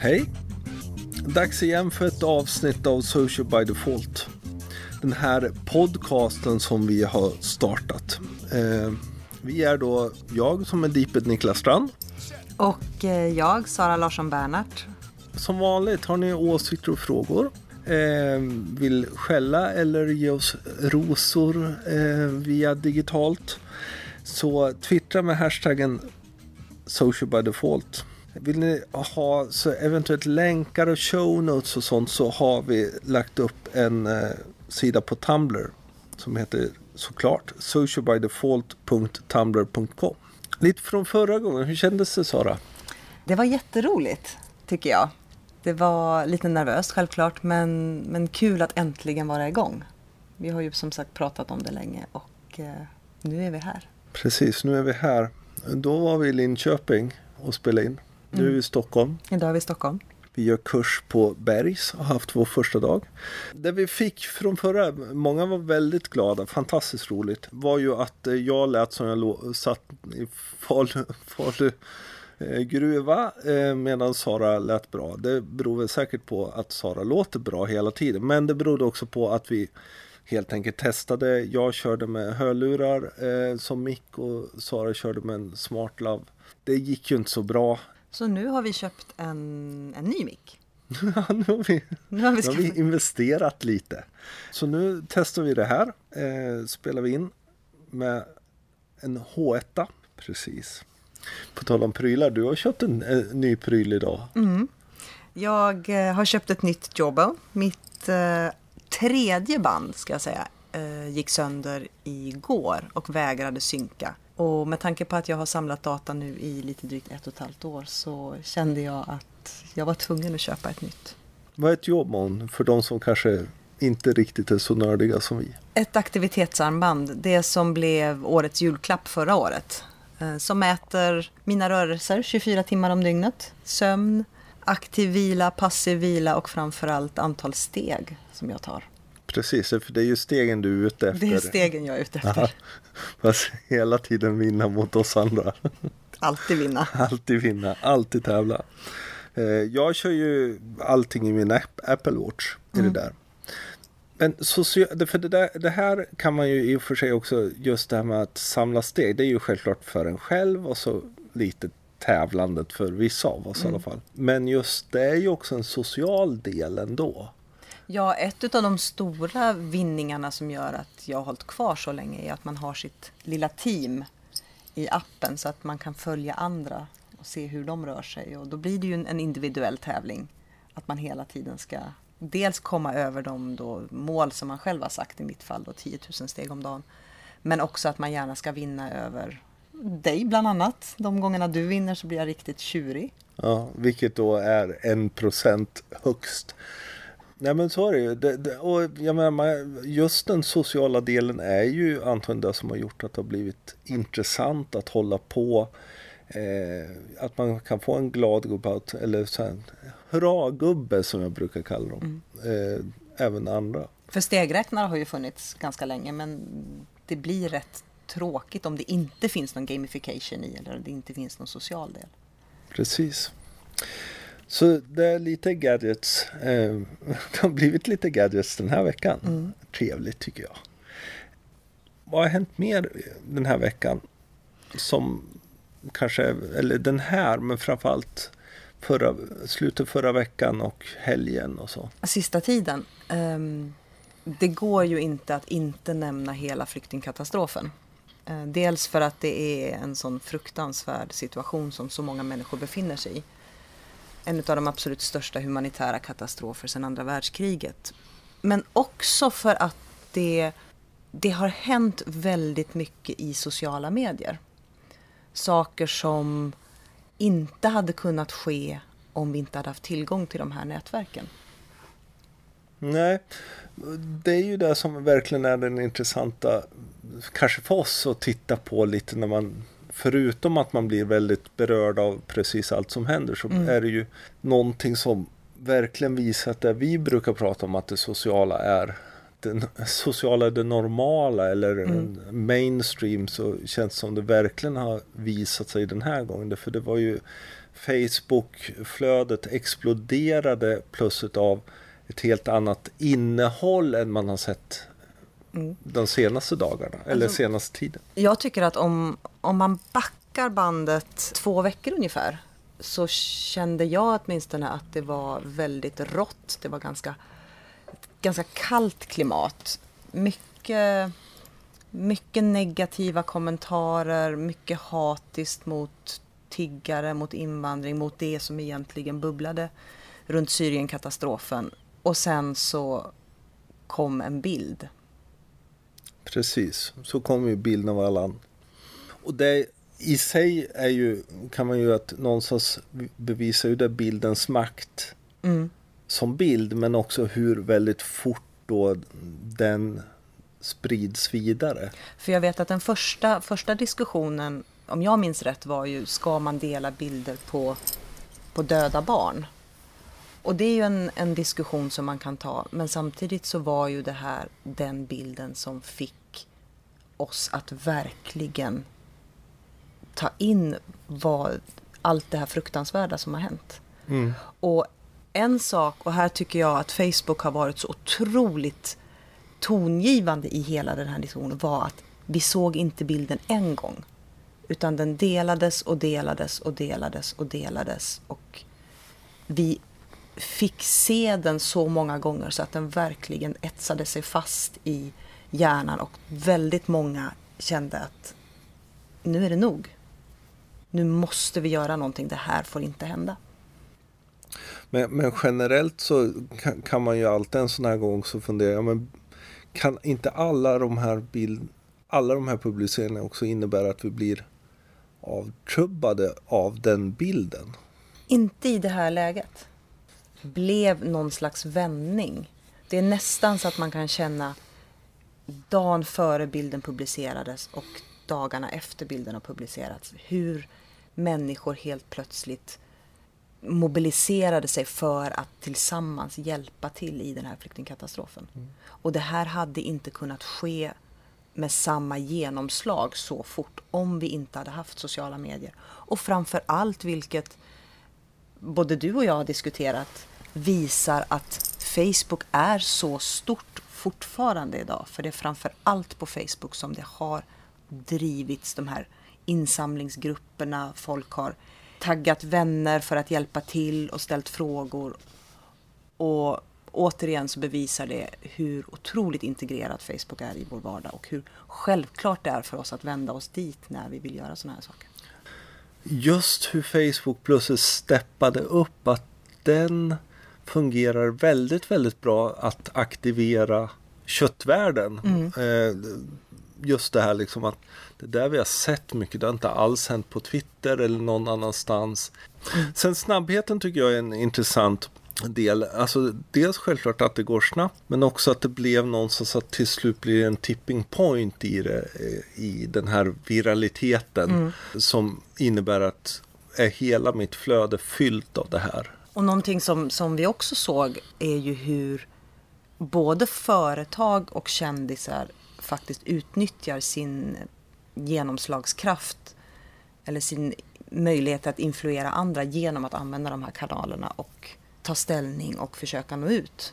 Hej! Dags igen för ett avsnitt av Social by Default. Den här podcasten som vi har startat. Eh, vi är då jag som är Deeped Niklas Strand. Och eh, jag, Sara Larsson Bernhardt. Som vanligt har ni åsikter och frågor. Eh, vill skälla eller ge oss rosor eh, via digitalt. Så twittra med hashtaggen Social by Default. Vill ni ha så eventuellt länkar och show notes och sånt så har vi lagt upp en eh, sida på Tumblr som heter såklart socialbydefault.tumblr.com. Lite från förra gången, hur kändes det Sara? Det var jätteroligt, tycker jag. Det var lite nervöst självklart, men, men kul att äntligen vara igång. Vi har ju som sagt pratat om det länge och eh, nu är vi här. Precis, nu är vi här. Då var vi i Linköping och spelade in. Nu är vi i Stockholm. Idag är vi i Stockholm. Vi gör kurs på Bergs och har haft vår första dag. Det vi fick från förra, många var väldigt glada, fantastiskt roligt, var ju att eh, jag lät som jag satt i Falu, Falu gruva eh, medan Sara lät bra. Det beror väl säkert på att Sara låter bra hela tiden, men det berodde också på att vi helt enkelt testade. Jag körde med hörlurar eh, som mick och Sara körde med en Smart Love. Det gick ju inte så bra. Så nu har vi köpt en, en ny mick. Ja, nu har vi, Nu har vi nu har vi investerat lite. Så nu testar vi det här. Eh, spelar vi in med en H1. Precis. På tal om prylar, du har köpt en, eh, ny pryl idag. Mm. Jag eh, har köpt ett nytt Jawbone. Mitt eh, tredje band, ska jag säga, eh, gick sönder igår och vägrade synka. Och med tanke på att jag har samlat data nu i lite drygt ett och ett halvt år så kände jag att jag var tvungen att köpa ett nytt. Vad är ett Jawbone för de som kanske inte riktigt är så nördiga som vi? Ett aktivitetsarmband, det som blev årets julklapp förra året. eh, Som mäter mina rörelser 24 timmar om dygnet. Sömn, aktiv vila, passiv vila och framförallt antal steg som jag tar. Precis, för det är ju stegen du är ute efter. Det är stegen jag är ute efter. Ja, Fast hela tiden vinna mot oss andra. Alltid vinna. Alltid vinna, alltid tävla. Eh, Jag kör ju allting i min app, Apple Watch. I det där. Men det- för det, där, det här kan man ju i och för sig också, just det här med att samla steg, det är ju självklart för en själv och så lite tävlandet för vissa av oss i alla fall. Men just det är ju också en social del ändå. Ja, ett av de stora vinningarna som gör att jag har hållit kvar så länge är att man har sitt lilla team i appen så att man kan följa andra och se hur de rör sig. Och då blir det ju en, individuell tävling. Att man hela tiden ska dels komma över de då mål som man själv har sagt, i mitt fall då 10 000 steg om dagen. Men också att man gärna ska vinna över dig bland annat. De gångerna du vinner så blir jag riktigt tjurig. Ja, vilket då är en procent högst. Nej men så är det ju. Det, det, och jag menar, just den sociala delen är ju antagligen det som har gjort att det har blivit intressant att hålla på. Eh, att man kan få en glad gubbe, eller så här, hurra-gubbe som jag brukar kalla dem. Eh, även andra. För stegräknare har ju funnits ganska länge men det blir rätt tråkigt om det inte finns någon gamification i eller det inte finns någon social del. Precis. Så det är lite gadgets. Eh, det har blivit lite gadgets den här veckan. Trevligt tycker jag. Vad har hänt mer den här veckan? Som kanske, eller den här, men framförallt förra, slutet förra veckan och helgen och så. Sista tiden. ehm, det går ju inte att inte nämna hela flyktingkatastrofen. Eh, dels för att det är en sån fruktansvärd situation som så många människor befinner sig i. En av de absolut största humanitära katastrofer sedan andra världskriget. Men också för att det, det har hänt väldigt mycket i sociala medier. Saker som inte hade kunnat ske om vi inte hade haft tillgång till de här nätverken. Nej, det är ju det som verkligen är den intressanta, kanske för oss att titta på lite när man, förutom att man blir väldigt berörd av precis allt som händer, så är det ju någonting som verkligen visar att det vi brukar prata om att det sociala är det sociala det normala eller Mm. mainstream så känns det som det verkligen har visat sig den här gången. För det var ju Facebook-flödet exploderade plus av ett helt annat innehåll än man har sett Mm. de senaste dagarna eller Alltså- senaste tiden. Jag tycker att om, om man backar bandet två veckor ungefär så kände jag åtminstone att det var väldigt rått. Det var ganska, ganska kallt klimat. Mycket, mycket negativa kommentarer, mycket hatiskt mot tiggare, mot invandring, mot det som egentligen bubblade runt Syrienkatastrofen. Och sen så kom en bild Precis, så kommer ju bilden av alla andra. Och det i sig är ju, kan man ju att någonstans bevisa ju det bildens makt Mm. som bild men också hur väldigt fort då den sprids vidare. För jag vet att den första, första diskussionen, om jag minns rätt, var ju ska man dela bilder på, på döda barn? Och det är ju en, en diskussion som man kan ta, men samtidigt så var ju det här den bilden som fick oss att verkligen ta in vad, allt det här fruktansvärda som har hänt. Mm. Och en sak, och här tycker jag att Facebook har varit så otroligt tongivande i hela den här diskussionen, var att vi såg inte bilden en gång. Utan den delades och delades och delades och delades. Och vi fick se den så många gånger så att den verkligen etsade sig fast i hjärnan. Och väldigt många kände att nu är det nog. Nu måste vi göra någonting, det här får inte hända. Men, men generellt så kan, kan man ju alltid en sån här gång så fundera, ja, men kan inte alla de här bild, alla de här publiceringarna också innebära att vi blir avtrubbade av den bilden? Inte i det här läget. Blev någon slags vändning. Det är nästan så att man kan känna dagen före bilden publicerades och dagarna efter bilden har publicerats. Hur människor helt plötsligt mobiliserade sig för att tillsammans hjälpa till i den här flyktingkatastrofen. Och det här hade inte kunnat ske med samma genomslag så fort om vi inte hade haft sociala medier. Och framför allt, vilket både du och jag har diskuterat, visar att Facebook är så stort fortfarande idag. För det är framför allt på Facebook som det har drivits de här insamlingsgrupperna. Folk har taggat vänner för att hjälpa till och ställt frågor. Och återigen så bevisar det hur otroligt integrerat Facebook är i vår vardag och hur självklart det är för oss att vända oss dit när vi vill göra sådana här saker. Just hur Facebook plötsligt steppade upp att den fungerar väldigt, väldigt bra att aktivera köttvärlden. Eh, Just det här liksom att det där vi har sett mycket, det har inte alls hänt på Twitter eller någon annanstans. Sen snabbheten tycker jag är en intressant del. Alltså dels självklart att det går snabbt men också att det blev någonstans att till slut blir en tipping point i det eh, i den här viraliteten som innebär att är hela mitt flöde fyllt av det här. Och någonting som, som vi också såg är ju hur både företag och kändisar faktiskt utnyttjar sin genomslagskraft eller sin möjlighet att influera andra genom att använda de här kanalerna och ta ställning och försöka nå ut.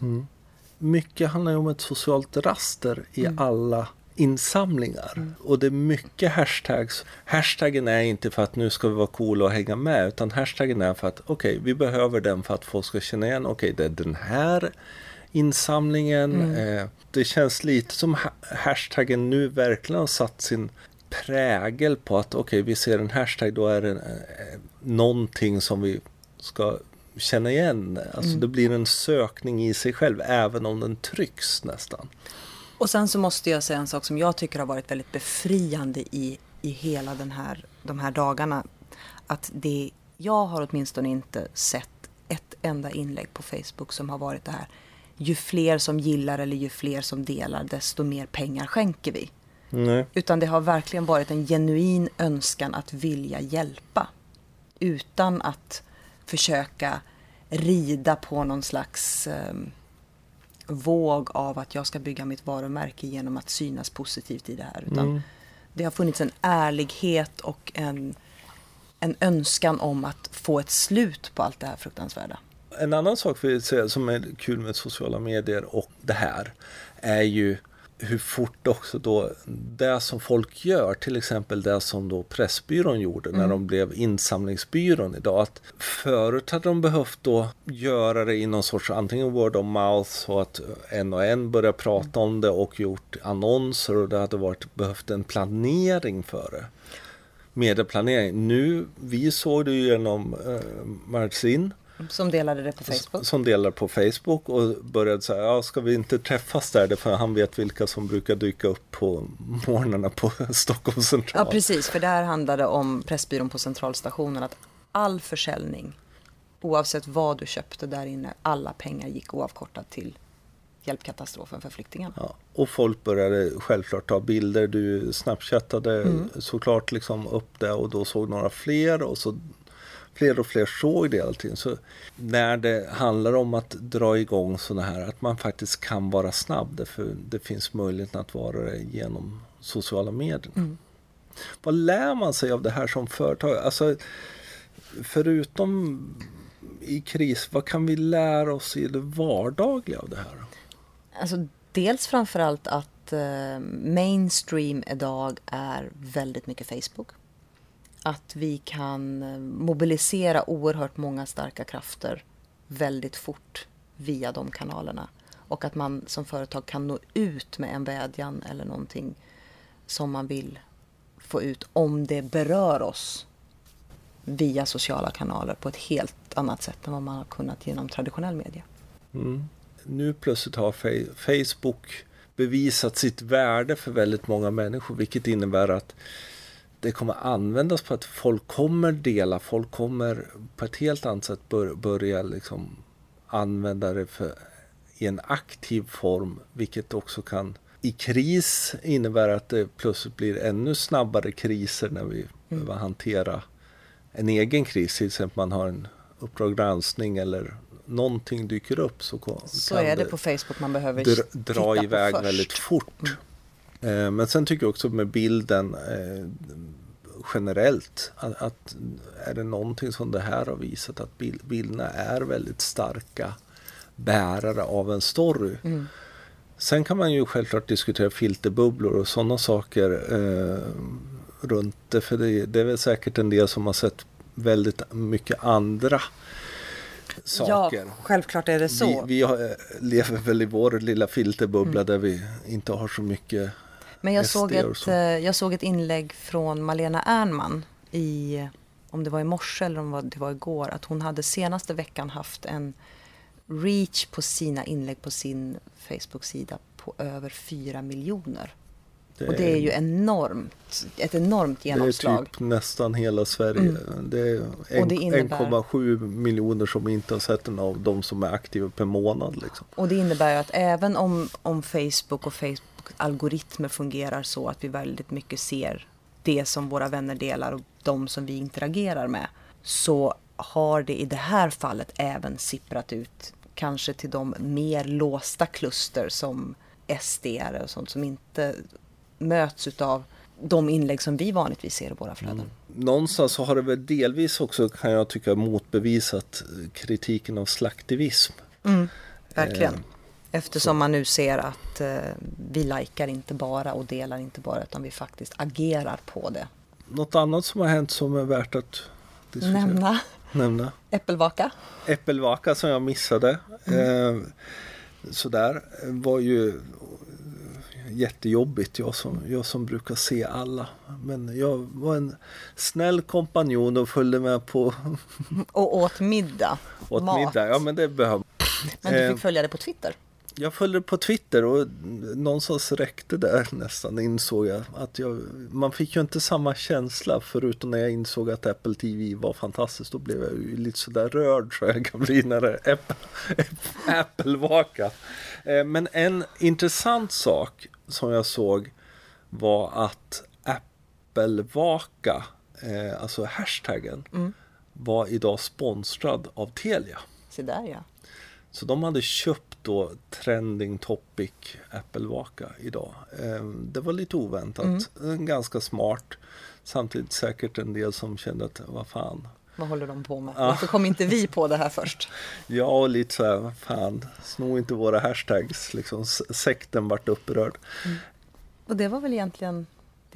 Mycket handlar ju om ett socialt raster i alla insamlingar. Och det är mycket hashtags. Hashtaggen är inte för att nu ska vi vara coola och hänga med. Utan hashtaggen är för att okej, vi behöver den för att folk ska känna igen. Okej, det är den här insamlingen. Eh, det känns lite som ha- hashtaggen nu verkligen har satt sin prägel på att okej, vi ser en hashtag, då är det eh, någonting som vi ska känna igen. Alltså det blir en sökning i sig själv, även om den trycks nästan. Och sen så måste jag säga en sak som jag tycker har varit väldigt befriande i, i hela den här, de här dagarna. Att det, jag har åtminstone inte sett ett enda inlägg på Facebook som har varit det här. Ju fler som gillar eller ju fler som delar, desto mer pengar skänker vi. Nej. Utan det har verkligen varit en genuin önskan att vilja hjälpa. Utan att försöka rida på någon slags eh, våg av att jag ska bygga mitt varumärke genom att synas positivt i det här. Utan Mm. det har funnits en ärlighet och en, en önskan om att få ett slut på allt det här fruktansvärda. En annan sak vi säga som är kul med sociala medier och det här är ju hur fort också då det som folk gör, till exempel det som då Pressbyrån gjorde när de blev insamlingsbyrån idag. Att förut hade de behövt då göra det i någon sorts antingen word of mouth så att en och en börjar prata om det och gjort annonser och det hade varit behövt en planering för det. Medieplanering. Nu, vi såg det ju genom eh, Marcin Som delade det på Facebook. som delar på Facebook och började säga, ja ska vi inte träffas där? För han vet vilka som brukar dyka upp på morgnarna på Stockholms Ja, central. precis. För där handlade det om Pressbyrån på Centralstationen. Att all försäljning, oavsett vad du köpte där inne, alla pengar gick oavkortat till hjälpkatastrofen för flyktingarna. Ja, och folk började självklart ta bilder. Du snapchattade Mm. såklart liksom upp det och då såg några fler och så fler och fler såg det allting. Så när det handlar om att dra igång sådana här, att man faktiskt kan vara snabb. Därför det finns möjlighet att vara det genom sociala medier. Mm. Vad lär man sig av det här som företag? Alltså, förutom i kris, vad kan vi lära oss i det vardagliga av det här? Alltså, dels framförallt att eh, mainstream idag är väldigt mycket Facebook. Att vi kan eh, mobilisera oerhört många starka krafter väldigt fort via de kanalerna. Och att man som företag kan nå ut med en vädjan eller någonting som man vill få ut om det berör oss via sociala kanaler på ett helt annat sätt än vad man har kunnat genom traditionell media. Mm. Nu plötsligt har Facebook bevisat sitt värde för väldigt många människor vilket innebär att det kommer användas på att folk kommer dela, folk kommer på ett helt annat sätt bör, börja liksom använda det för, i en aktiv form vilket också kan i kris innebära att det plötsligt blir ännu snabbare kriser när vi behöver hantera en egen kris. Till exempel man har en Uppdrag granskning eller någonting dyker upp så Så är det på Facebook man behöver dra, dra iväg först. väldigt fort. Eh, Men sen tycker jag också med bilden eh, generellt att, att är det någonting som det här har visat att bil, bilderna är väldigt starka bärare av en story. Mm. Sen kan man ju självklart diskutera filterbubblor och sådana saker eh, runt det. För det, det är väl säkert en del som har sett väldigt mycket andra saker. Ja, självklart är det så. Vi, vi har, eh, lever väl i vår lilla filterbubbla Mm. där vi inte har så mycket Men jag SD såg, ett, så. eh, jag såg ett inlägg från Malena Ernman i, om det var i morse eller om det var- det igår, att hon hade senaste veckan haft en reach på sina inlägg på sin Facebook-sida på över 4 miljoner. Och det är ju enormt, ett enormt det är genomslag. typ nästan hela Sverige. Mm. Det är Och en- det innebär- 1,7 miljoner som inte har sett den av de som är aktiva per månad. Liksom. Och det innebär ju att även om, om Facebook och Facebook-algoritmer fungerar så att vi väldigt mycket ser det som våra vänner delar och de som vi interagerar med, så har det i det här fallet även sipprat ut kanske till de mer låsta kluster som SD och sånt som inte möts utav de inlägg som vi vanligtvis ser i våra flöden. Någonstans så har det väl delvis också kan jag tycka motbevisat kritiken av slaktivism. Mm, verkligen. Eh, Eftersom man nu ser att eh, vi likar inte bara och delar inte bara utan vi faktiskt agerar på det. Något annat som har hänt som är värt att diskutera? Nämna Nämna. äppelvaka. Äppelvaka som jag missade. Mm. Eh, sådär eh, var ju jättejobbigt. Jag som, jag som brukar se alla. Men jag var en snäll kompanjon och följde med på Och åt middag. åt mat. middag. Ja men det behöver Men du Eh, fick följa det på Twitter. Jag följde på Twitter och någonstans räckte där nästan insåg jag att jag, man fick ju inte samma känsla förutom när jag insåg att Apple TV var fantastiskt. Då blev jag ju lite sådär rörd så jag kan bli när det är Apple, Apple-vaka. Eh, Men en intressant sak som jag såg var att Apple-vaka, eh, alltså hashtaggen, Mm. var idag sponsrad av Telia. Se där ja. Så de hade köpt då trending topic äppelvaka idag. Eh, det var lite oväntat, mm. ganska smart. Samtidigt säkert en del som kände att vad fan. Vad håller de på med? Ja. Varför kom inte vi på det här först? ja, och lite så här, fan, sno inte våra hashtags. Liksom, sekten vart upprörd. Mm. Och det var väl egentligen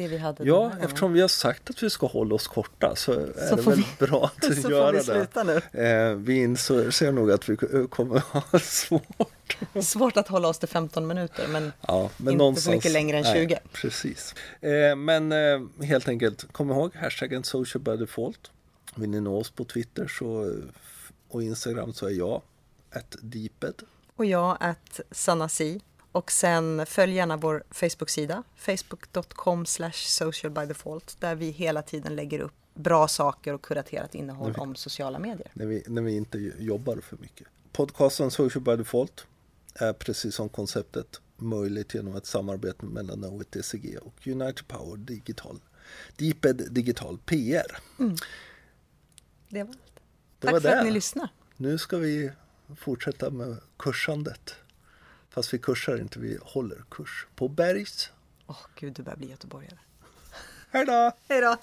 det vi hade Ja, eftersom vi har sagt att vi ska hålla oss korta så är så det väl vi, bra att så göra får vi sluta det. Nu. Eh, vi inser nog att vi kommer ha svårt. Svårt att hålla oss till 15 minuter men, ja, men inte så mycket längre än 20. Nej, precis. Eh, men eh, helt enkelt, kom ihåg hashtaggen social by default. Vill ni nå oss på Twitter så, och Instagram så är jag ett deeped. Och jag ett sanasi. Och sen följ gärna vår Facebook-sida, facebook.com socialbydefault, där vi hela tiden lägger upp bra saker och kuraterat innehåll vi, om sociala medier. När vi, när vi inte jobbar för mycket. Podcasten Social by Default är precis som konceptet möjligt genom ett samarbete mellan DCG och United Power Digital. Deeped Digital PR. Mm. Det var allt. Det Tack var för det. att ni lyssnade. Nu ska vi fortsätta med kursandet. Fast vi kursar inte, vi håller kurs på Bergs. Åh oh, gud, du börjar bli göteborgare. Hej då! Hej då!